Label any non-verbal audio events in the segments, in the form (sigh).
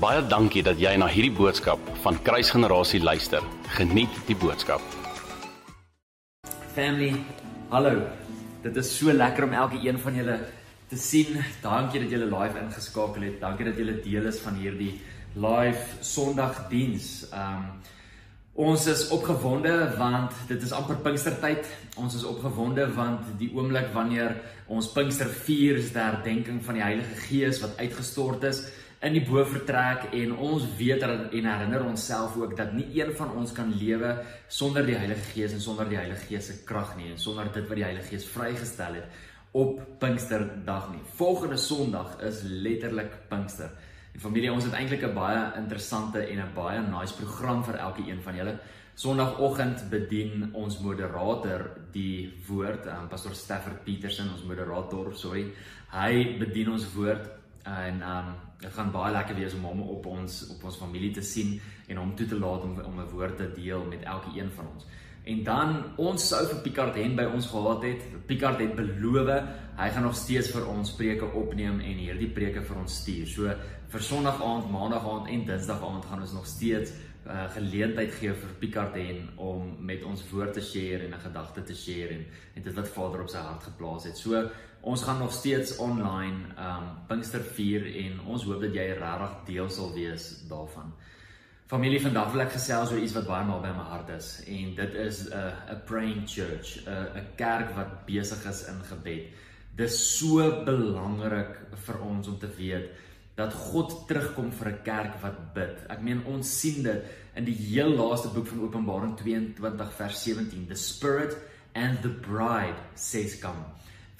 Baie dankie dat jy na hierdie boodskap van Kruisgenerasie luister. Geniet die boodskap. Family, hallo. Dit is so lekker om elke een van julle te sien. Dankie dat julle live ingeskakel het. Dankie dat julle deel is van hierdie live Sondagdiens. Um ons is opgewonde want dit is amper Pinkstertyd. Ons is opgewonde want die oomblik wanneer ons Pinkster vier is die herdenking van die Heilige Gees wat uitgestort is in die bovertrek en ons weet en herinner onsself ook dat nie een van ons kan lewe sonder die Heilige Gees en sonder die Heilige Gees se krag nie en sonder dit wat die Heilige Gees vrygestel het op Pinksterdag nie. Volgende Sondag is letterlik Pinkster. En familie, ons het eintlik 'n baie interessante en 'n baie nice program vir elke een van julle. Sondagoggend bedien ons moderator die woord, um, Pastor Stafford Petersen, ons moderator, sorry. Hy bedien ons woord en um dit gaan baie lekker wees om hom op ons op ons familie te sien en hom toe te laat om om 'n woord te deel met elke een van ons. En dan ons sou vir Picard Hen by ons gehad het. Picard het beloof hy gaan nog steeds vir ons preke opneem en hierdie preke vir ons stuur. So vir Sondag aand, Maandag aand en Dinsdag aand gaan ons nog steeds uh, geleentheid gee vir Picard Hen om met ons woord te share en 'n gedagte te share en en dit wat Vader op sy hart geplaas het. So ons gaan nog steeds online um Pinkster vier en ons hoop dat jy regtig deel sal wees daarvan. Familie vandag wil ek gesels oor iets wat baie naby my hart is en dit is 'n uh, 'n praying church, 'n uh, 'n kerk wat besig is in gebed. Dis so belangrik vir ons om te weet dat God terugkom vir 'n kerk wat bid. Ek meen ons sien dit in die heel laaste boek van Openbaring 22 vers 17. The Spirit and the bride says come.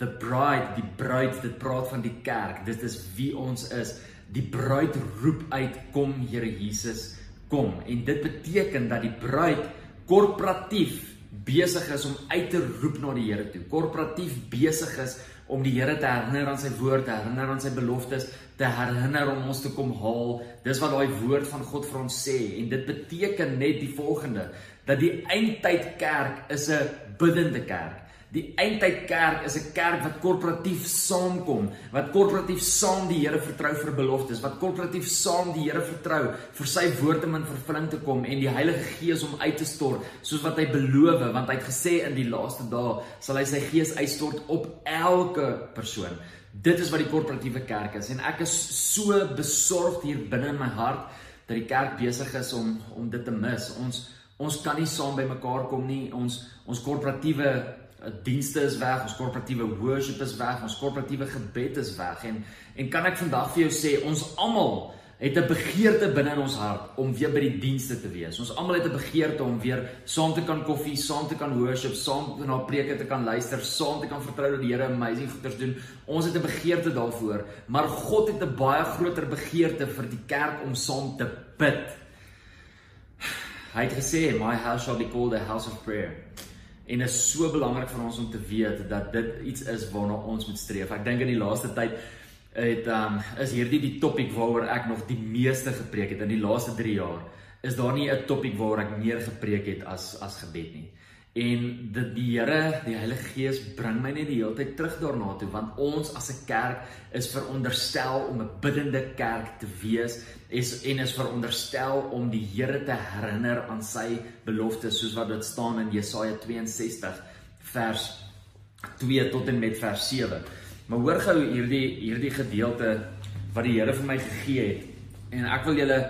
The bride, die bruid, dit praat van die kerk. Dit is wie ons is. Die bruid roep uit, kom Here Jesus kom en dit beteken dat die bruid korporatief besig is om uit te roep na die Here toe. Korporatief besig is om die Here te herinner aan sy woord, te herinner aan sy beloftes, te herinner om ons te kom haal. Dis wat daai woord van God vir ons sê en dit beteken net die volgende dat die eindtyd kerk is 'n biddende kerk. Die eindtyd kerk is 'n kerk wat korporatief saamkom, wat korporatief saam die Here vertrou vir beloftes, wat korporatief saam die Here vertrou vir sy woord om in vervulling te kom en die Heilige Gees om uit te stort, soos wat hy beloof, want hy het gesê in die laaste dae sal hy sy Gees uitstort op elke persoon. Dit is wat die korporatiewe kerk is en ek is so besorgd hier binne in my hart dat die kerk besig is om om dit te mis. Ons ons kan nie saam by mekaar kom nie. Ons ons korporatiewe dienste is weg, ons korporatiewe worship is weg, ons korporatiewe gebed is weg en en kan ek vandag vir jou sê ons almal het 'n begeerte binne in ons hart om weer by die dienste te wees. Ons almal het 'n begeerte om weer saam te kan koffie, saam te kan worship, saam na preke te kan luister, saam te kan vertrou dat die Here amazing goeders doen. Ons het 'n begeerte daarvoor, maar God het 'n baie groter begeerte vir die kerk om saam te bid. Hy het gesê, "My house shall be called a house of prayer." En dit is so belangrik vir ons om te weet dat dit iets is waarna ons moet streef. Ek dink in die laaste tyd het um is hierdie die topik waaroor ek nog die meeste gepreek het in die laaste 3 jaar. Is daar nie 'n topik waaroor ek meer gepreek het as as gebed nie. En dit die Here, die Heilige Gees bring my net die hele tyd terug daarna toe want ons as 'n kerk is veronderstel om 'n biddende kerk te wees is en is veronderstel om die Here te herinner aan sy beloftes soos wat dit staan in Jesaja 62 vers 2 tot en met vers 7. Maar hoor gou hierdie hierdie gedeelte wat die Here vir my gegee het en ek wil julle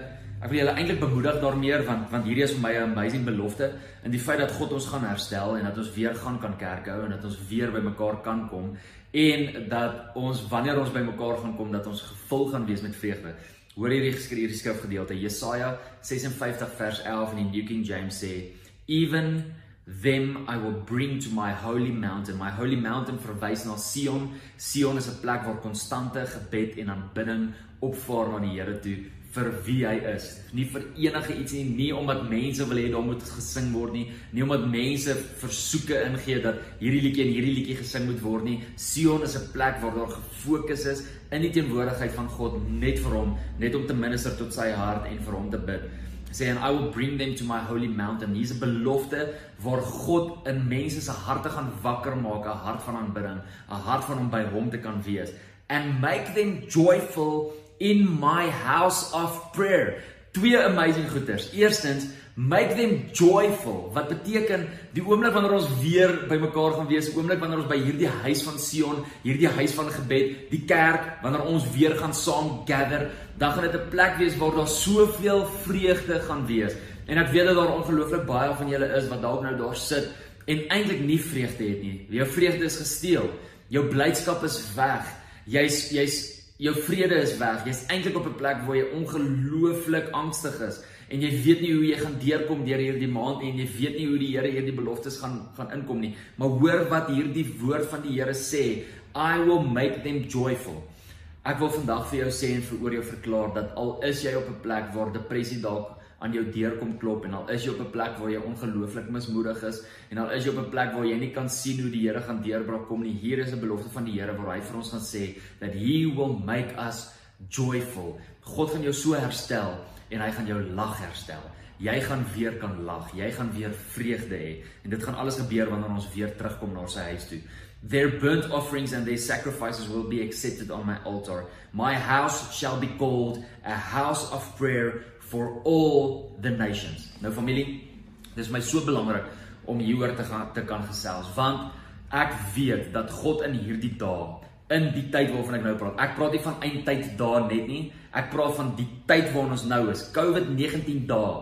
Ek wil julle eintlik bemoedig daarmee want want hierdie is vir my 'n amazing belofte in die feit dat God ons gaan herstel en dat ons weer gaan kan kerk hou en dat ons weer bymekaar kan kom en dat ons wanneer ons bymekaar gaan kom dat ons gevul gaan wees met vreugde. Hoor hierdie geskrewe skrifgedeelte Jesaja 56 vers 11 in die New King James sê even them I will bring to my holy mountain. My holy mountain verwys na Sion. Sion is 'n plek waar konstante gebed en aanbidding opvaar na die Here toe vir wie hy is. Nie vir enige iets nie, nie omdat mense wil hê daar moet gesing word nie, nie omdat mense versoeke ingee dat hierdie liedjie en hierdie liedjie gesing moet word nie. Sion is 'n plek waar daar gefokus is in die teenwoordigheid van God net vir hom, net om te minister tot sy hart en vir hom te bid. Sê and I will bring them to my holy mountain. Hier's 'n belofte waar God in mense se harte gaan wakker maak, 'n hart van aanbidding, 'n hart van om by hom te kan wees and make them joyful in my house of prayer. Twee amazing goeders. Eerstens, make them joyful. Wat beteken die oomblik wanneer ons weer bymekaar gaan wees, die oomblik wanneer ons by hierdie huis van Sion, hierdie huis van gebed, die kerk, wanneer ons weer gaan saam gather, dan gaan dit 'n plek wees waar daar soveel vreugde gaan wees. En ek weet dat daar ongelooflik baie van julle is wat dalk nou daar sit en eintlik nie vreugde het nie. Jou vreugde is gesteel. Jou blydskap is weg. Jy's jy's jou vrede is weg. Jy's eintlik op 'n plek waar jy ongelooflik angstig is en jy weet nie hoe jy gaan deurkom deur hierdie maand en jy weet nie hoe die Here hierdie beloftes gaan gaan inkom nie. Maar hoor wat hierdie woord van die Here sê, I will make them joyful. Ek wil vandag vir jou sê en vir oor jou verklaar dat al is jy op 'n plek waar depressie dalk aan jou deur kom klop en al is jy op 'n plek waar jy ongelooflik mismoedig is en al is jy op 'n plek waar jy nie kan sien hoe die Here gaan deurbraak kom nie hier is 'n belofte van die Here waar hy vir ons gaan sê that he will make us joyful. God gaan jou so herstel en hy gaan jou lag herstel. Jy gaan weer kan lag jy gaan weer vreugde hê en dit gaan alles gebeur wanneer ons weer terugkom na sy huis toe. Their burnt offerings and their sacrifices will be accepted on my altar. My house shall be called a house of prayer for all the nations. Nou familie, dis my so belangrik om hieroor te gaan te kan gesels want ek weet dat God in hierdie dae in die tyd waarvan ek nou praat. Ek praat nie van eindtyd dae net nie. Ek praat van die tyd waarin ons nou is. COVID-19 dae.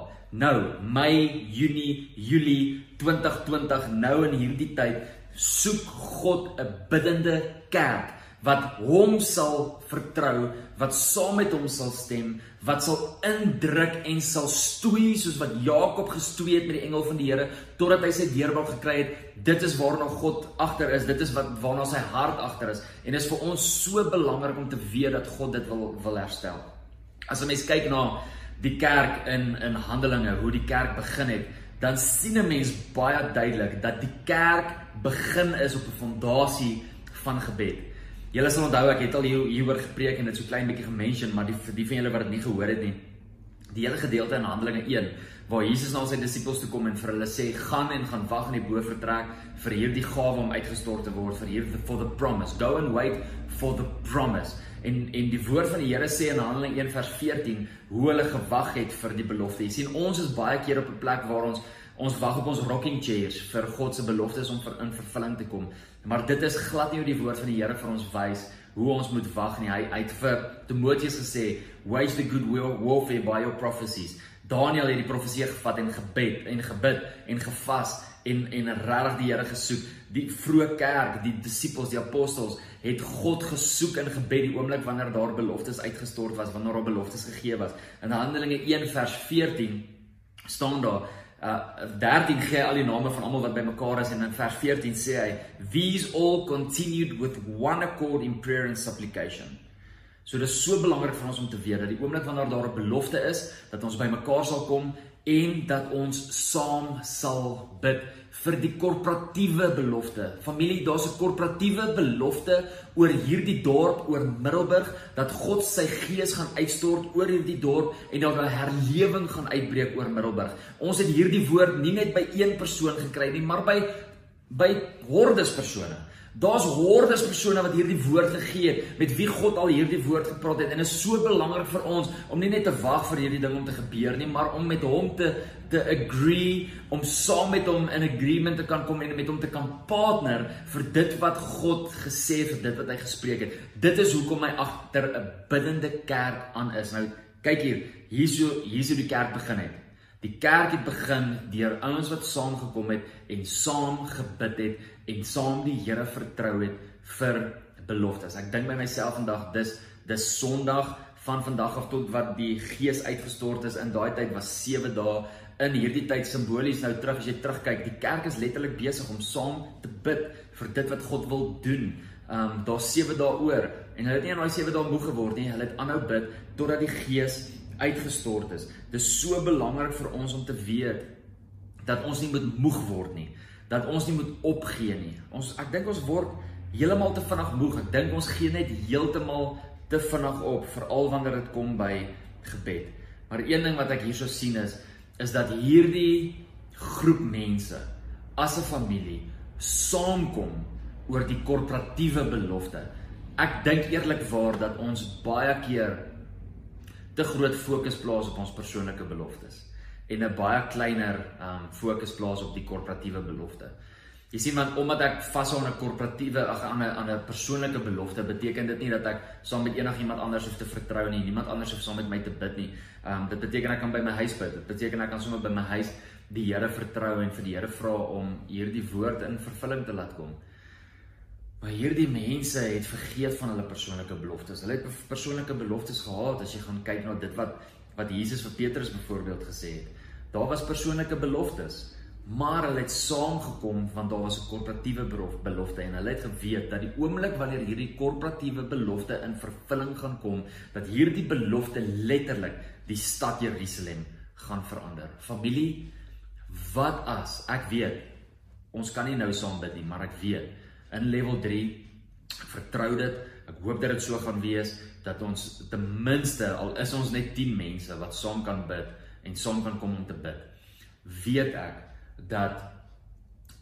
Nou, Mei, Junie, Julie 2020 nou in hierdie tyd soek God 'n biddende kerk wat hom sal vertrou, wat saam met hom sal stem, wat sal indruk en sal stoei soos wat Jakob gestoei het met die engel van die Here totdat hy sy deurbraak gekry het. Dit is waarna God agter is. Dit is wat waarna sy hart agter is. En dit is vir ons so belangrik om te weet dat God dit wil wil herstel. As 'n mens kyk na die kerk in in Handelinge, hoe die kerk begin het, dan sien 'n mens baie duidelik dat die kerk begin is op 'n fondasie van gebed. Julle sal onthou ek het al hier hieroor gepreek en dit so klein bietjie gemention, maar die vir die van julle wat dit nie gehoor het nie. Die hele gedeelte in Handelinge 1 waar Jesus na sy disippels toe kom en vir hulle sê gaan en gaan wag in die bovertrek vir hierdie gawe om uitgestort te word vir hierdie for the promise. Go and wait for the promise. En en die woord van die Here sê in Handelinge 1 vers 14 hoe hulle gewag het vir die belofte. Jy sien ons is baie keer op 'n plek waar ons ons wag op ons rocking chairs vir God se beloftes om vir in vervulling te kom. Maar dit is glad nie hoe die woord van die Here vir ons wys hoe ons moet wag nie. Hy uit vir Timoteus gesê, "Wage the good warfare by your prophecies." Daniel het die profesie gevat en gebed en gebid en gevas en en regtig die Here gesoek. Die vroeë kerk, die disippels, die apostels het God gesoek in gebed die oomblik wanneer daar beloftes uitgestort was, wanneer daar beloftes gegee was. In Handelinge 1 vers 14 staan daar uh 13 gee al die name van almal wat bymekaar is en in vers 14 sê hy these all continued with one accord in prayer and supplication. So dit is so belangrik vir ons om te weet dat die oomblik wanneer daar 'n belofte is dat ons bymekaar sal kom en dat ons saam sal bid vir die korporatiewe belofte. Familie, daar's 'n korporatiewe belofte oor hierdie dorp, oor Middelburg, dat God sy gees gaan uitstort oor hierdie dorp en dat 'n herlewing gaan uitbreek oor Middelburg. Ons het hierdie woord nie net by een persoon gekry nie, maar by by hordes persone. Daar's hordes persone wat hierdie woord gegee het, met wie God al hierdie woord gepraat het en dit is so belangrik vir ons om nie net te wag vir hierdie ding om te gebeur nie, maar om met hom te te agree, om saam met hom in agreement te kan kom en met hom te kan partner vir dit wat God gesê het, vir dit wat hy gespreek het. Dit is hoekom hy agter 'n biddende kerk aan is. Nou kyk hier, hierso hierso die kerk begin het. Die kerk het begin deur ouens wat saamgekom het en saam gebid het en saam die Here vertrou het vir beloftes. Ek dink by myself vandag dis dis Sondag van vandag af tot wat die Gees uitgestort is in daai tyd was 7 dae in hierdie tyd simbolies nou terug as jy terugkyk die kerk is letterlik besig om saam te bid vir dit wat God wil doen. Um daar's 7 dae oor en hulle het nie in daai 7 dae moeg geword nie. Hulle het aanhou bid totdat die Gees uitgestort is. Dit is so belangrik vir ons om te weet dat ons nie moet moeg word nie, dat ons nie moet opgee nie. Ons ek dink ons word heeltemal te vinnig moeg. Ek dink ons gee net heeltemal te vinnig op, veral wanneer dit kom by gebed. Maar een ding wat ek hierso sien is is dat hierdie groep mense as 'n familie saamkom oor die korporatiewe belofte. Ek dink eerlikwaar dat ons baie keer te groot fokus plaas op ons persoonlike beloftes en 'n baie kleiner um fokus plaas op die korporatiewe belofte. Jy sien want omdat ek vashou aan 'n korporatiewe ag aan 'n aan 'n persoonlike belofte beteken dit nie dat ek saam met enigiemand anders hoef te vertrou nie, niemand anders hoef saam met my te bid nie. Um dit beteken ek kan by my huis bid. Dit beteken ek kan sommer by my huis die Here vertrou en vir die Here vra om hierdie woord in vervulling te laat kom. Maar hierdie mense het vergeet van hulle persoonlike beloftes. Hulle het persoonlike beloftes gehad as jy gaan kyk na dit wat wat Jesus vir Petrus byvoorbeeld gesê het. Daar was persoonlike beloftes, maar hulle het saamgekom want daar was 'n korporatiewe belofte en hulle het geweet dat die oomblik wanneer hierdie korporatiewe belofte in vervulling gaan kom, dat hierdie belofte letterlik die stad Jerusalem gaan verander. Familie, wat as ek weet ons kan nie nou saam bid nie, maar ek weet in level 3 ek vertrou dit. Ek hoop dat dit so gaan wees dat ons ten minste al is ons net 10 mense wat saam kan bid en saam kan kom om te bid. Weet ek dat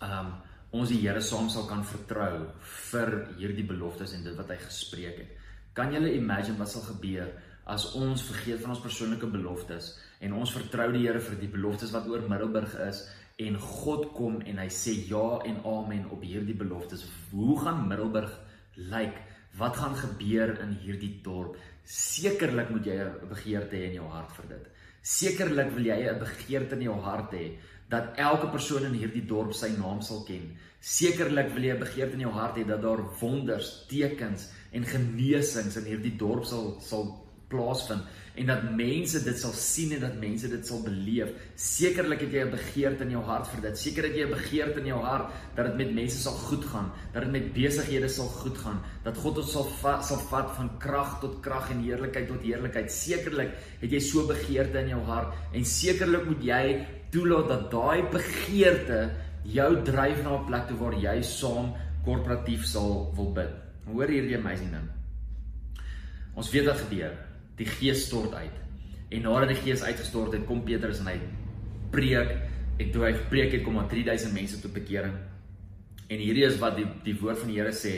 um ons die Here saam sal kan vertrou vir hierdie beloftes en dit wat hy gespreek het. Kan julle imagine wat sal gebeur as ons vergeet van ons persoonlike beloftes en ons vertrou die Here vir die beloftes wat oor Middelburg is en God kom en hy sê ja en amen op hierdie beloftes. Hoe gaan Middelburg lyk? Wat gaan gebeur in hierdie dorp? Sekerlik moet jy 'n begeerte hê in jou hart vir dit. Sekerlik wil jy 'n begeerte in jou hart hê dat elke persoon in hierdie dorp sy naam sal ken. Sekerlik wil jy 'n begeerte in jou hart hê dat daar wonders, tekens en genesings in hierdie dorp sal sal plaasvind en dat mense dit sal sien en dat mense dit sal beleef. Sekerlik het jy 'n begeerte in jou hart vir dit. Seker het jy 'n begeerte in jou hart dat dit met mense sal goed gaan, dat dit met besighede sal goed gaan, dat God ons sal va sal vat van krag tot krag en heerlikheid tot heerlikheid. Sekerlik het jy so begeerte in jou hart en sekerlik moet jy toelaat dat daai begeerte jou dryf na 'n plek toe waar jy saam korporatief sal wil bid. Hoor hierdie amazing ding. Ons weet wat gebeur die gees stort uit. En nadat die gees uitgestort het, kom Petrus en hy preek en toe hy preek het kom maar 3000 mense tot bekering. En hierdie is wat die die woord van die Here sê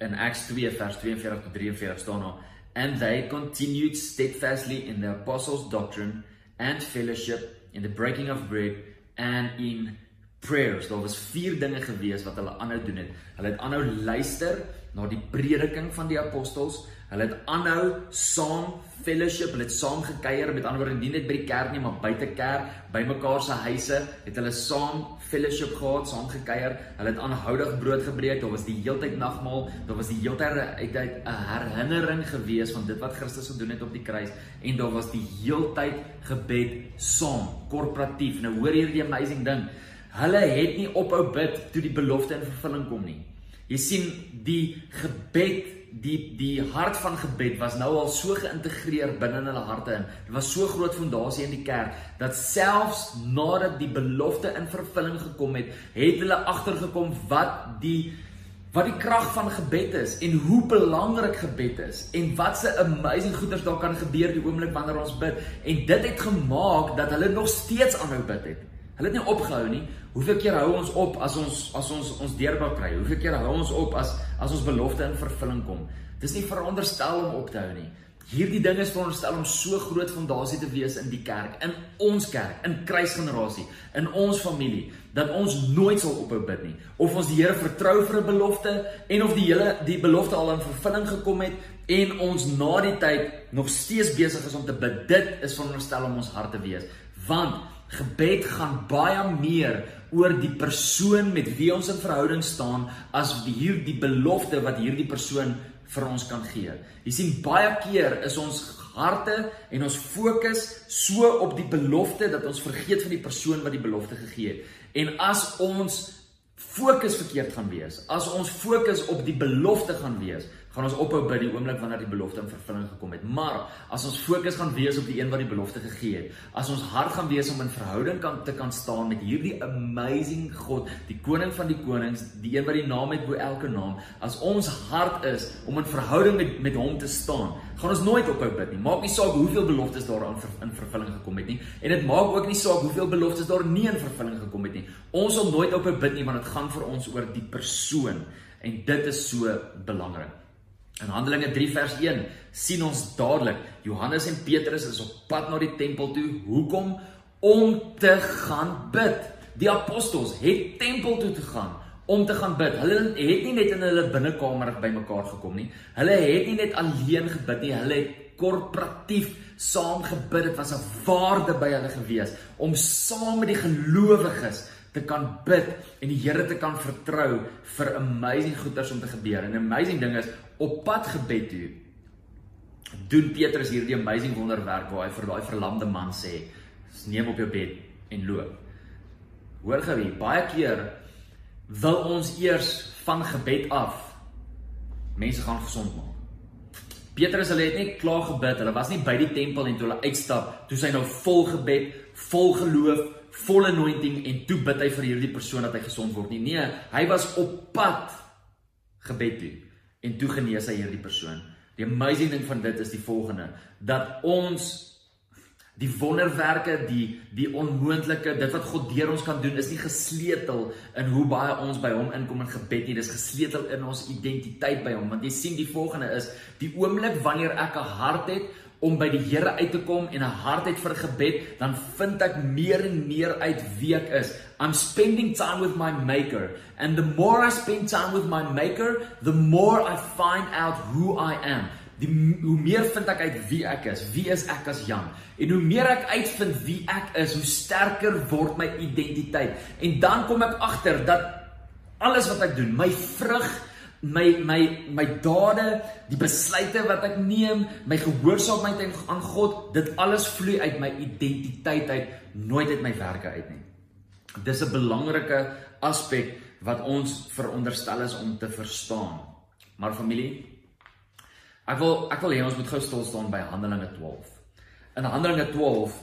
in Acts 2 vers 42 tot 43 staan daar and they continued steadfastly in the apostles doctrine and fellowship in the breaking of bread and in prayers. Daar was vier dinge gewees wat hulle aanhou doen het. Hulle het aanhou luister na die prediking van die apostels. Hulle het aanhou saam fellowship, hulle het saam gekuier, met ander woorde nie net by die kerk nie, maar buite kerk, by mekaar se huise, het hulle saam fellowship gehad, saam gekuier. Hulle het aanhoudig brood gebreek. Daar was die heeltyd nagmaal, daar was die heeltyd uit 'n herinnering gewees van dit wat Christus gedoen het op die kruis en daar was die heeltyd gebed saam, korporatief. Nou hoor hierdie amazing ding. Hulle het nie ophou bid toe die belofte in vervulling kom nie. Jy sien die gebed die die hart van gebed was nou al so geïntegreer binne hulle harte in. Dit was so groot fondasie in die kerk dat selfs nadat die belofte in vervulling gekom het, het hulle agtergekom wat die wat die krag van gebed is en hoe belangrik gebed is en wat se amazing goeders daar kan gebeur die oomblik wanneer ons bid en dit het gemaak dat hulle nog steeds aanhou bid het. Hulle het nie opgehou nie. Hoeveel keer hou ons op as ons as ons ons deurbou kry? Hoeveel keer hou ons op as as ons belofte in vervulling kom? Dis nie veronderstel om op te hou nie. Hierdie ding is veronderstel om so groot fondasie te wees in die kerk, in ons kerk, in kruisgenerasie, in ons familie dat ons nooit sal ophou bid nie. Of ons die Here vertrou vir 'n belofte en of die hele die belofte al in vervulling gekom het en ons na die tyd nog steeds besig is om te bid. Dit is veronderstel om ons hart te wees. Want gebed gaan baie meer oor die persoon met wie ons in verhouding staan as hierdie belofte wat hierdie persoon vir ons kan gee. Jy sien baie keer is ons harte en ons fokus so op die belofte dat ons vergeet van die persoon wat die belofte gegee het. En as ons fokus verkeerd gaan wees, as ons fokus op die belofte gaan wees, gaan ons ophou by die oomblik wanneer die belofte in vervulling gekom het. Maar as ons fokus gaan wees op die een wat die belofte gegee het, as ons hart gaan wees om in verhouding kan te kan staan met hierdie amazing God, die koning van die konings, die een wat die naam het bo elke naam, as ons hart is om in verhouding met met hom te staan, gaan ons nooit ophou bid nie. Maak nie saak hoeveel beloftes daar aan in vervulling gekom het nie en dit maak ook nie saak hoeveel beloftes daar nie in vervulling gekom het nie. Ons sal nooit ophou bid nie want dit gaan vir ons oor die persoon en dit is so belangrik. In Handelinge 3 vers 1 sien ons dadelik Johannes en Petrus is op pad na die tempel toe. Hoekom? Om te gaan bid. Die apostels het tempel toe te gaan om te gaan bid. Hulle het nie net in hulle binnekamer bymekaar gekom nie. Hulle het nie net alleen gebid nie. Hulle het korporatief saam gebid. Dit was 'n waarde by hulle gewees om saam met die gelowiges te kan bid en die Here te kan vertrou vir amazing goeders om te gebeur. En 'n amazing ding is op pad gebed toe doen Petrus hierdie amazing wonderwerk waar hy vir daai verlamde man sê: "Neem op jou bed en loop." Hoor gou hier, baie keer wil ons eers van gebed af mense gaan gesond maak. Petrus hulle het net klaar gebid. Hulle was nie by die tempel en toe hulle uitstap, toe sy nou vol gebed, vol geloof, vol anointing en toe bid hy vir hierdie persoon dat hy gesond word nie. Nee, hy was op pad gebed toe en toe genees hy hierdie persoon. Die amazing ding van dit is die volgende dat ons die wonderwerke, die die onmoontlike, dit wat God deur ons kan doen is nie gesleutel in hoe baie ons by hom inkom in gebed nie. Dis gesleutel in ons identiteit by hom. Want jy sien die volgende is die oomblik wanneer ek 'n hart het om by die Here uit te kom en 'n hart het vir gebed, dan vind ek meer en meer uit wie ek is. I'm spending time with my maker and the more I spend time with my maker, the more I find out who I am. Die hoe meer vind ek uit wie ek is, wie is ek as Jan? En hoe meer ek uitvind wie ek is, hoe sterker word my identiteit. En dan kom ek agter dat alles wat ek doen, my vrug my my my dade, die besluite wat ek neem, my gehoorsaamheid aan God, dit alles vloei uit my identiteit uit, nooit uit my werke uit nie. Dis 'n belangrike aspek wat ons veronderstel is om te verstaan. Maar familie, ek wil ek wil hê ons moet gou stil staan by Handelinge 12. In Handelinge 12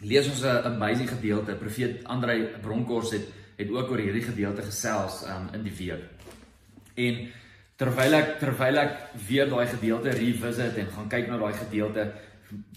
lees ons 'n amazing gedeelte. Profeet Andrei Bronkhorst het het ook oor hierdie gedeelte gesels um, in die week. En terwyl ek terwyl ek weer daai gedeelte revisit en gaan kyk na daai gedeelte,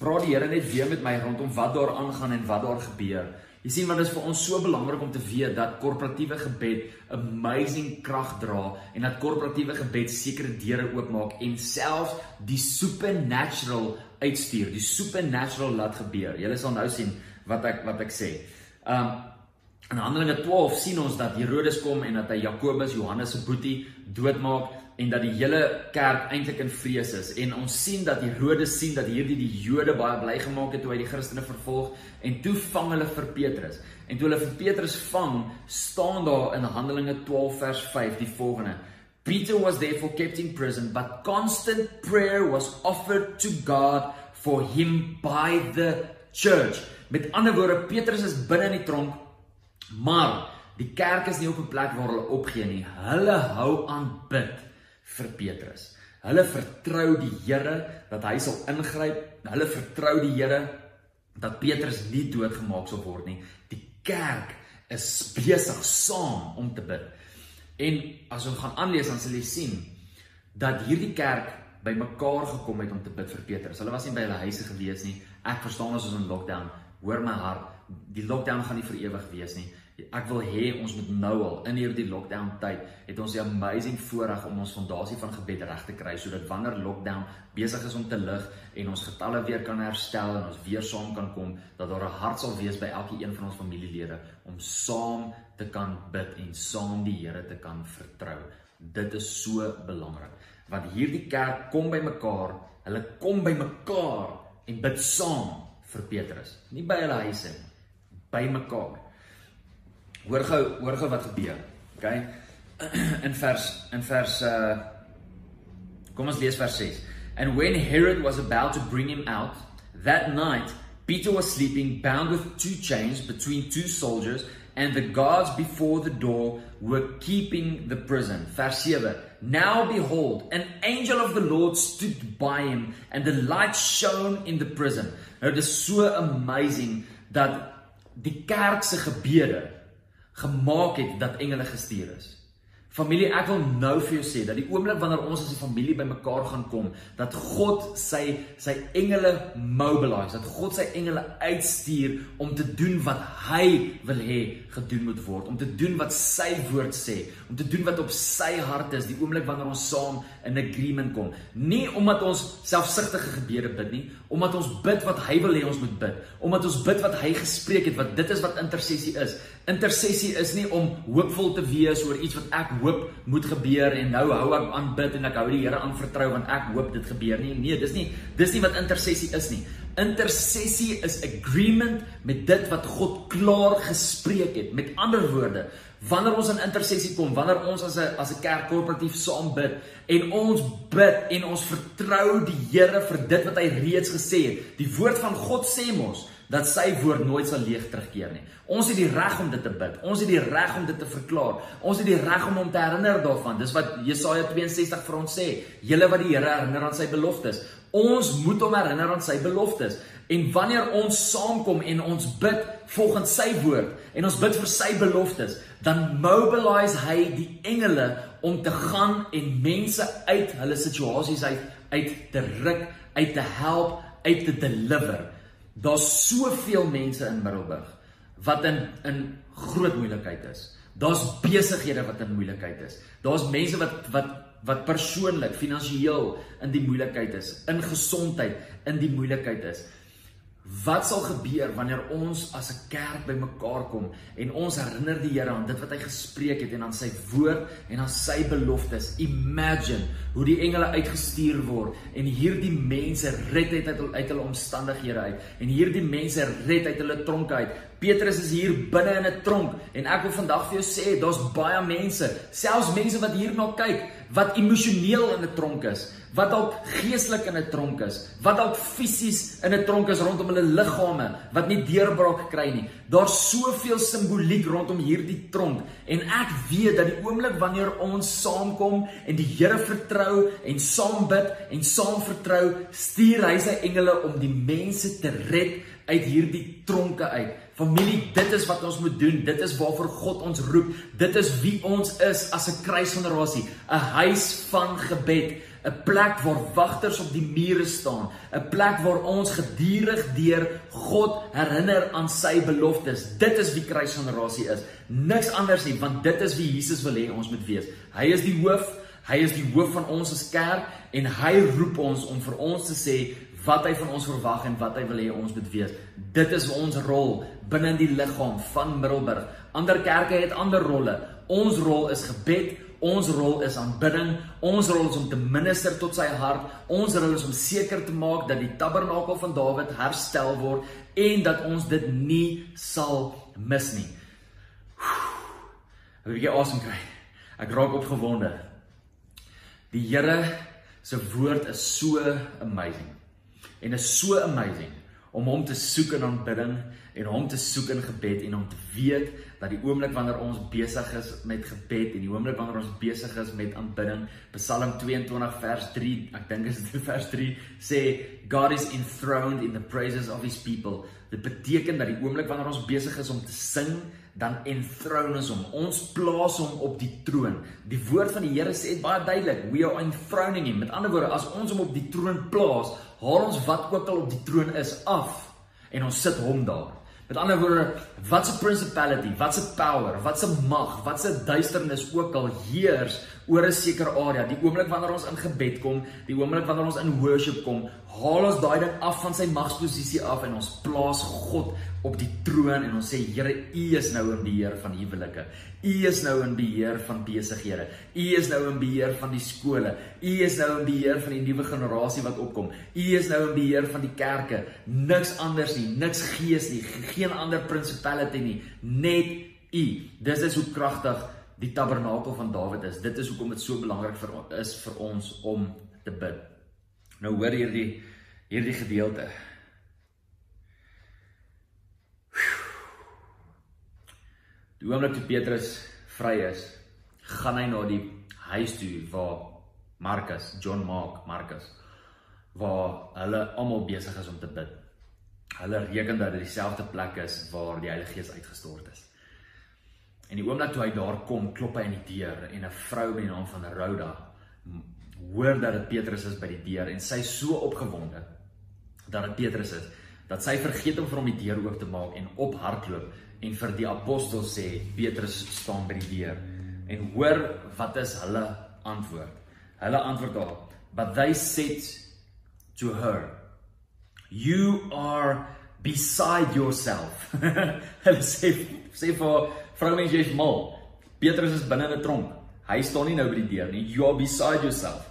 praat die Here net weer met my rondom wat daar aangaan en wat daar gebeur. Jy sien want dit is vir ons so belangrik om te weet dat korporatiewe gebed amazing krag dra en dat korporatiewe gebed sekere deure oopmaak en selfs die supernatural uitstuur, die supernatural laat gebeur. Julle sal nou sien wat ek wat ek sê. Um In Handelinge 12 sien ons dat Herodes kom en dat hy Jakobus, Johannes se boetie doodmaak en dat die hele kerk eintlik in vrees is. En ons sien dat Herodes sien dat hierdie die Jode baie bly gemaak het toe hy die Christene vervolg en toe vang hulle vir Petrus. En toe hulle vir Petrus vang, staan daar in Handelinge 12 vers 5 die volgende: Peter was therefore kept in prison, but constant prayer was offered to God for him by the church. Met ander woorde, Petrus is binne in die tronk Maar die kerk is nie op 'n plek waar hulle opgee nie. Hulle hou aan bid vir Petrus. Hulle vertrou die Here dat hy sal ingryp. Hulle vertrou die Here dat Petrus nie doodgemaak sal word nie. Die kerk is besig saam om te bid. En as ons gaan aanlees dan sal jy sien dat hierdie kerk by mekaar gekom het om te bid vir Petrus. Hulle was nie by hulle huise gewees nie. Ek verstaan as ons in lockdown, hoor my hart, die lockdown gaan nie vir ewig wees nie. Ek wil hê ons moet nou al in hierdie lockdown tyd het ons die amazing voorreg om ons fondasie van gebed reg te kry sodat wanneer lockdown besig is om te lig en ons getalle weer kan herstel en ons weer saam kan kom dat daar 'n hart sal wees by elkeen van ons familielede om saam te kan bid en saam die Here te kan vertrou. Dit is so belangrik want hierdie kerk kom by mekaar, hulle kom by mekaar en bid saam vir Petrus, nie by hulle huise nie, by mekaar. Hoor gou, hoor gou wat gebeur. OK. (clears throat) In vers in vers uh Kom ons lees vers 6. And when Herod was about to bring him out that night, Peter was sleeping bound with two chains between two soldiers and the guards before the door were keeping the prison. Vers 7. Now behold, an angel of the Lord stood by him and the light shone in the prison. Nou dit is so amazing dat die kerk se gebede gemaak het dat engele gestuur is. Familie, ek wil nou vir jou sê dat die oomblik wanneer ons as 'n familie bymekaar gaan kom, dat God sy sy engele mobilise, dat God sy engele uitstuur om te doen wat hy wil hê gedoen moet word, om te doen wat sy woord sê, om te doen wat op sy hart is, die oomblik wanneer ons saam in agreement kom. Nie omdat ons selfsugtige gebede bid nie, omdat ons bid wat hy wil hê ons moet bid, omdat ons bid wat hy gespreek het, wat dit is wat intersessie is. Intersessie is nie om hoopvol te wees oor iets wat ek hoop moet gebeur en nou hou ek aan bid en ek hou die Here aan vertrou want ek hoop dit gebeur nie. Nee, dis nie dis nie wat intersessie is nie. Intersessie is agreement met dit wat God klaar gespreek het. Met ander woorde, wanneer ons in intersessie kom, wanneer ons as 'n as 'n kerk korporatief saam bid en ons bid en ons vertrou die Here vir dit wat hy reeds gesê het. Die woord van God sê mos dat sy woord nooit sal leeg terugkeer nie. Ons het die reg om dit te bid. Ons het die reg om dit te verklaar. Ons het die reg om hom te herinner daarvan. Dis wat Jesaja 62 vir ons sê. Julle wat die Here herinner aan sy beloftes. Ons moet hom herinner aan sy beloftes. En wanneer ons saamkom en ons bid volgens sy woord en ons bid vir sy beloftes, dan mobilise hy die engele om te gaan en mense uit hulle situasies uit uit te ruk, uit te help, uit te deliver. Daar's soveel mense in Middelburg wat in in groot moeilikheid is. Daar's besighede wat in moeilikheid is. Daar's mense wat wat wat persoonlik, finansiëel in die moeilikheid is, in gesondheid in die moeilikheid is. Wat sal gebeur wanneer ons as 'n kerk bymekaar kom en ons herinner die Here aan dit wat hy gespreek het en aan sy woord en aan sy beloftes? Imagine hoe die engele uitgestuur word en hierdie mense red uit uit hulle omstandighede uit en hierdie mense red uit hulle tronke uit. Petrus is hier binne in 'n tronk en ek wil vandag vir jou sê daar's baie mense, selfs mense wat hierna kyk wat emosioneel in 'n tronk is wat dalk geestelik in 'n tronk is, wat dalk fisies in 'n tronk is rondom hulle liggame wat nie deurbraak kry nie. Daar's soveel simboliek rondom hierdie tronk en ek weet dat die oomblik wanneer ons saamkom en die Here vertrou en saam bid en saam vertrou, stuur hy sy engele om die mense te red uit hierdie tronke uit. Familie, dit is wat ons moet doen. Dit is waarvoor God ons roep. Dit is wie ons is as 'n kruisgenerasie, 'n huis van gebed. 'n plek waar wagters op die mure staan, 'n plek waar ons gedurig deur God herinner aan sy beloftes. Dit is wie kruisgenerasie is. Niks anders nie, want dit is wie Jesus wil hê ons moet wees. Hy is die hoof, hy is die hoof van ons as kerk en hy roep ons om vir ons te sê wat hy van ons verwag en wat hy wil hê ons moet wees. Dit is ons rol binne in die liggaam van Middelburg. Ander kerke het ander rolle. Ons rol is gebed, Ons rol is aanbidding. Ons rol is om te minister tot sy hart. Ons rol is om seker te maak dat die tabernakel van Dawid herstel word en dat ons dit nie sal mis nie. 'n Bietjie asem kry. Ek raak opgewonde. Die Here se woord is so amazing. En is so amazing om hom te soek in aanbidding en hom te soek in gebed en om te weet dat die oomblik wanneer ons besig is met gebed en die oomblik wanneer ons besig is met aanbidding Psalm 22 vers 3 ek dink is dit (laughs) vers 3 sê God is enthroned in the praises of his people. Dit beteken dat die oomblik wanneer ons besig is om te sing dan enthrone ons hom. Ons plaas hom op die troon. Die woord van die Here sê baie duidelik we are enthroning him. Met ander woorde as ons hom op die troon plaas haal ons wat ook al op die troon is af en ons sit hom daar. Met ander woorde, wat 'n principality, wat 'n power, wat 'n mag, wat 'n duisternis ook al heers oor 'n sekere area. Die oomblik wanneer ons in gebed kom, die oomblik wanneer ons in worship kom, haal ons daai ding af van sy magsposisie af en ons plaas God op die troon en ons sê Here, U is nou in beheer van huwelike. U is nou in beheer van besighede. U is nou in beheer van die skole. U is nou in beheer van die nuwe generasie wat opkom. U is nou in beheer van die kerke. Niks anders nie, niks gees nie, geen ander principality nie, net U. Dis is hoe kragtig die tabernakel van Dawid is. Dit is hoekom dit so belangrik vir is vir ons om te bid. Nou hoor hierdie hierdie gedeelte. Die oomblik toe Petrus vry is, gaan hy na die huis toe waar Markus, John Mark, Markus waar hulle almal besig is om te bid. Hulle reken dat dit dieselfde plek is waar die Heilige Gees uitgestort is. En die oomblik toe hy daar kom, klop hy aan die deur en 'n vrou met die naam van Rhoda hoor dat dit Petrus is by die deur en sy is so opgewonde dat dit Petrus is dat sy vergeet om vir hom die deur oop te maak en ophardloop en vir die apostel sê Petrus staan by die deur. En hoor wat is hulle antwoord? Hulle antwoord daar, but they said to her, you are beside yourself. (laughs) Hulle sê sê vir vrou mens jy's mal. Petrus is binne in 'n tronk. Hy staan nie nou by die deur nie. You are beside yourself.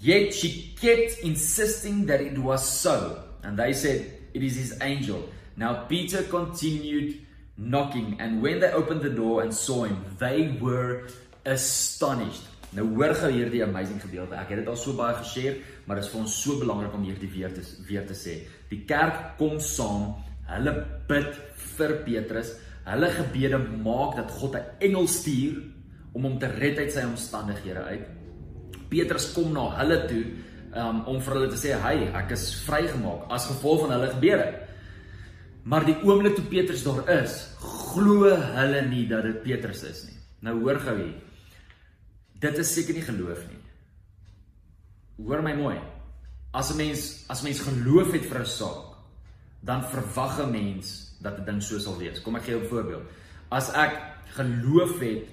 Yet she kept insisting that it was so. And they said, it is his angel. Now Peter continued knocking and when they opened the door and saw him, they were astonished. Nou hoor gou hierdie amazing gedeelte. Ek het dit al so baie geshare, maar dit is vir ons so belangrik om hierdie weer te weer te sê. Die kerk kom saam, hulle bid vir Petrus. Hulle gebede maak dat God 'n engel stuur om hom te red uit sy omstandighede uit. Petrus kom na hulle toe um, om vir hulle te sê, "Hey, ek is vrygemaak as gevolg van hulle gebede." Maar die oomblik toe Petrus daar is, glo hulle nie dat dit Petrus is nie. Nou hoor gou hier. Dit is seker nie geloof nie. Hoor my mooi. As 'n mens as mens geloof het vir 'n saak, dan verwag 'n mens dat 'n ding so sal wees. Kom ek gee jou 'n voorbeeld. As ek geloof het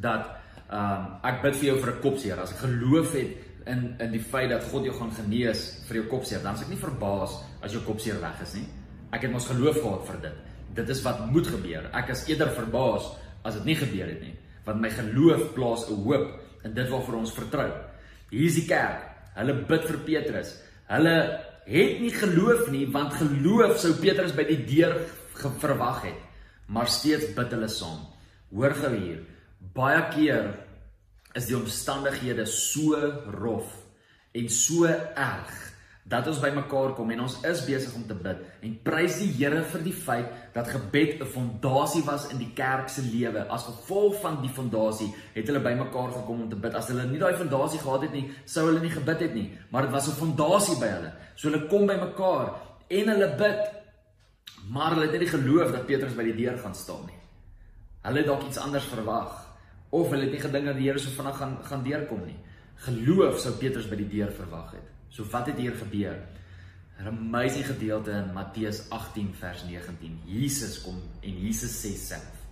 dat ehm um, ek bid vir jou vir 'n kopseer, as ek geloof het in in die feit dat God jou gaan genees vir jou kopseer, dan is ek nie verbaas as jou kopseer weg is nie. Ek het mos geloof gehad vir dit. Dit is wat moet gebeur. Ek is eerder verbaas as dit nie gebeur het nie want my geloof plaas 'n hoop in dit waarvoor ons vertrou. Hier is die kerk. Hulle bid vir Petrus. Hulle het nie geloof nie want geloof sou Petrus by die deur verwag het. Maar steeds bid hulle saam. Hoor gou hier. Baie keer is die omstandighede so rof en so erg dat ons bymekaar kom en ons is besig om te bid en prys die Here vir die feit dat gebed 'n fondasie was in die kerk se lewe. As gevolg van die fondasie het hulle bymekaar gekom om te bid. As hulle nie daai fondasie gehad het nie, sou hulle nie gebid het nie, maar dit was 'n fondasie by hulle. So hulle kom bymekaar en hulle bid. Maar hulle het nie geloof dat Petrus by die deur gaan staan nie. Hulle het dalk iets anders verwag of hulle het nie gedink dat die Here so vinnig gaan gaan deurkom nie. Geloof sou Petrus by die deur verwag het. So wat het hier gebeur? 'n Amazing gedeelte in Matteus 18 vers 19. Jesus kom en Jesus sê self: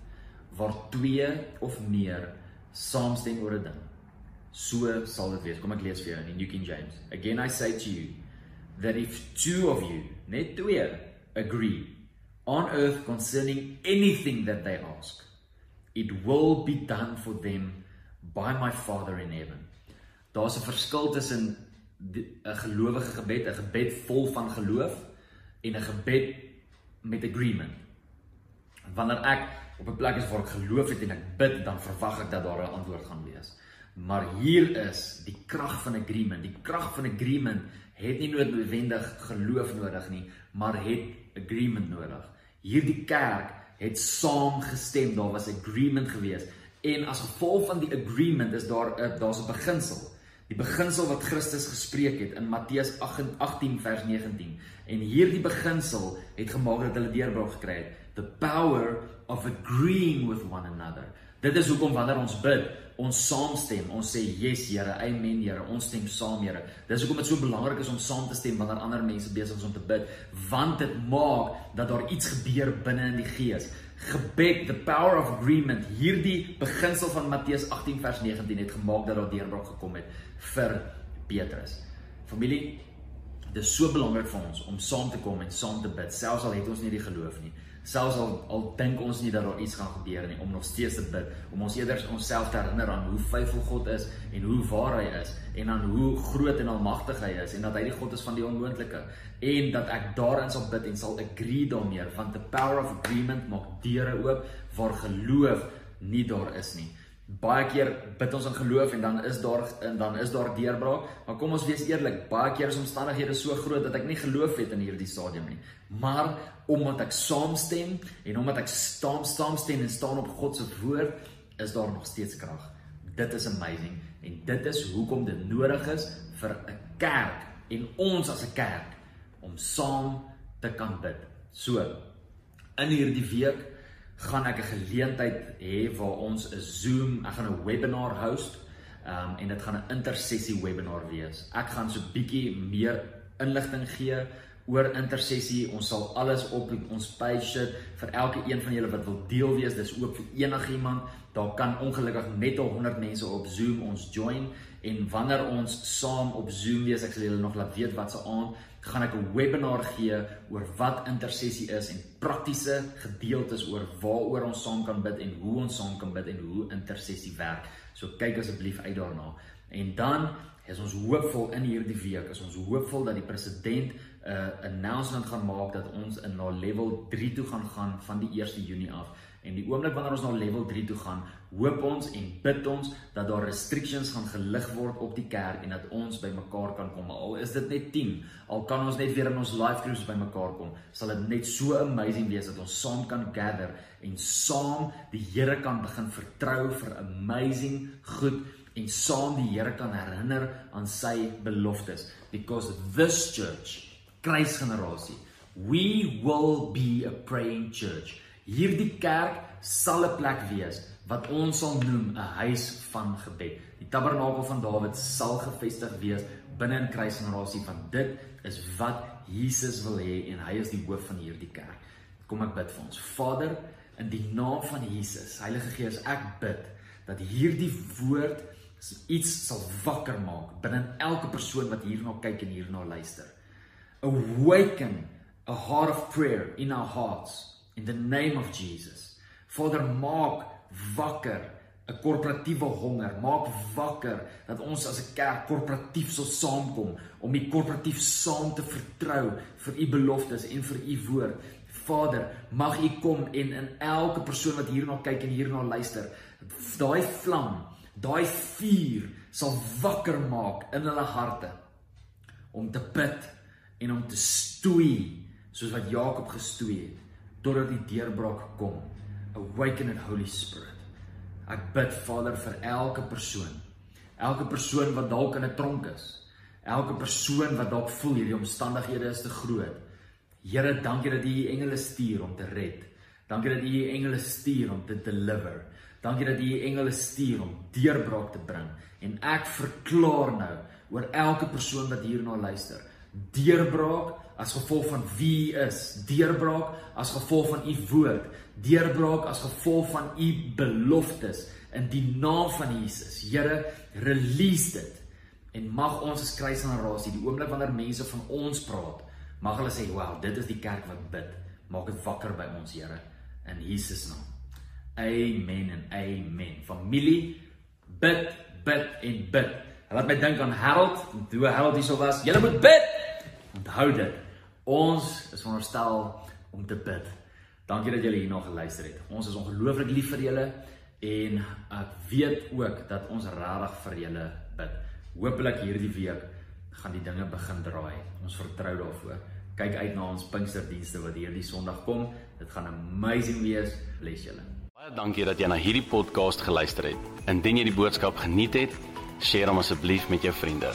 "Waar twee of meer saamstem oor 'n ding, so sal dit wees." Kom ek lees vir jou in die New King James. Again I say to you that if two of you, net twee, agree on earth concerning anything that they ask, it will be done for them by my Father in heaven. Daar's 'n verskil tussen 'n gelowige gebed, 'n gebed vol van geloof en 'n gebed met agreement. Wanneer ek op 'n plek is waar ek geloof het en ek bid, dan verwag ek dat daar 'n antwoord gaan wees. Maar hier is die krag van agreement. Die krag van agreement het nie noodwendig geloof nodig nie, maar het agreement nodig. Hierdie kerk het saam gestem, daar was agreement geweest en as gevolg van die agreement is daar 'n daar's 'n beginsel Die beginsel wat Christus gespreek het in Matteus 18 vers 19. En hierdie beginsel het gemaak dat hulle deurbraak gekry het. The power of agreeing with one another. Dit is hoekom wanneer ons bid, ons saamstem. Ons sê yes Here, amen Here. Ons stem saam Here. Dis hoekom dit so belangrik is om saam te stem wanneer ander mense besig is om te bid, want dit maak dat daar iets gebeur binne in die gees gebed, the power of agreement, hierdie beginsel van Matteus 18 vers 19 het gemaak dat daar deurbraak gekom het vir Petrus. Familie, dit is so belangrik vir ons om saam te kom en saam te bid, selfs al het ons nie die geloof nie. Selfs al al dink ons nie dat daar iets gaan gebeur nie, om nog steeds te bid, om ons eerder onsself te herinner aan hoe faithful God is en hoe waar hy is en aan hoe groot en almagtig hy is en dat hy die God is van die onmoontlike en dat ek daarin sal bid en sal agree daarmee want the power of agreement maak deure oop waar geloof nie daar is nie baie keer bid ons in geloof en dan is daar en dan is daar deurbraak. Maar kom ons wees eerlik, baie keer is omstandighede so groot dat ek nie geloof het in hierdie stadium nie. Maar omdat ek saamstem en omdat ek staan saamstem en staan op God se woord, is daar nog steeds krag. Dit is amazing en dit is hoekom dit nodig is vir 'n kerk en ons as 'n kerk om saam te kan bid. So in hierdie week gaan ek 'n geleentheid hê waar ons 'n Zoom, ek gaan 'n webinar host. Ehm um, en dit gaan 'n intersessie webinar wees. Ek gaan so bietjie meer inligting gee oor intersessie. Ons sal alles op ons page sit vir elke een van julle wat wil deel wees. Dis ook vir enigiemand. Daar kan ongelukkig net al 100 mense op Zoom ons join en wanneer ons saam op Zoom wees, ek sal julle nog laat weet wat se aand gaan ek 'n webinar gee oor wat intersessie is en praktiese gedeeltes oor waaroor ons saam kan bid en hoe ons saam kan bid en hoe intersessie werk. So kyk asseblief uit daarna. En dan is ons hoopvol in hierdie week, is ons hoopvol dat die president 'n uh, announcement gaan maak dat ons in na level 3 toe gaan gaan van die 1 Junie af. En die oomblik wanneer ons na level 3 toe gaan, hoop ons en bid ons dat daar restrictions gaan gelig word op die kerk en dat ons bymekaar kan kom. Al is dit net 10, al kan ons net weer in ons live groups bymekaar kom, sal dit net so amazing wees dat ons saam kan gather en saam die Here kan begin vertrou vir amazing goed en saam die Here kan herinner aan sy beloftes because this church kruisgenerasie we will be a praying church Hierdie kerk sal 'n plek wees wat ons sal noem 'n huis van gebed. Die tabernakel van Dawid sal gevestig wees binne in kruisgenerasie want dit is wat Jesus wil hê en hy is die hoof van hierdie kerk. Kom ek bid vir ons. Vader, in die naam van Jesus, Heilige Gees, ek bid dat hierdie woord iets sal wakker maak binne elke persoon wat hierna kyk en hierna luister. Awaken a heart of prayer in our hearts in the name of Jesus. Vader, maak wakker 'n korporatiewe honger, maak wakker dat ons as 'n kerk korporatief sal saamkom om U korporatief saam te vertrou vir U beloftes en vir U woord. Vader, mag U kom en in elke persoon wat hierna kyk en hierna luister, daai vlam, daai vuur sal wakker maak in hulle harte om te bid en om te stoei soos wat Jakob gestoei het totdat die deurbraak kom. Awaken in Holy Spirit. Ek bid Vader vir elke persoon. Elke persoon wat dalk in 'n tronk is. Elke persoon wat dalk voel hierdie omstandighede is te groot. Here, dankie dat U U engele stuur om te red. Dankie dat U U engele stuur om te deliver. Dankie dat U U engele stuur om deurbraak te bring. En ek verklaar nou oor elke persoon wat hierna luister, deurbraak as gevolg van wie u is, deurbraak as gevolg van u woord, deurbraak as gevolg van u beloftes in die naam van Jesus. Here, release dit. En mag ons as kruisgenerasie die oomblik wanneer mense van ons praat, mag hulle sê, "Wow, dit is die kerk wat bid." Maak dit wakker by ons, Here, in Jesus naam. Amen en amen. Familie, bid, bid en bid. Laat my dink aan Harold, toe Harold hier sou was. Julle moet bid. Onthou dit. Ons is veronderstel om te bid. Dankie dat julle hierna geluister het. Ons is ongelooflik lief vir julle en ek weet ook dat ons regtig vir julle bid. Hoopelik hierdie week gaan die dinge begin draai. Ons vertrou daarvoor. Kyk uit na ons Pinksterdienste wat hierdie Sondag kom. Dit gaan amazing wees. Bless julle. Baie dankie dat jy na hierdie podcast geluister het. Indien jy die boodskap geniet het, deel hom asseblief met jou vriende.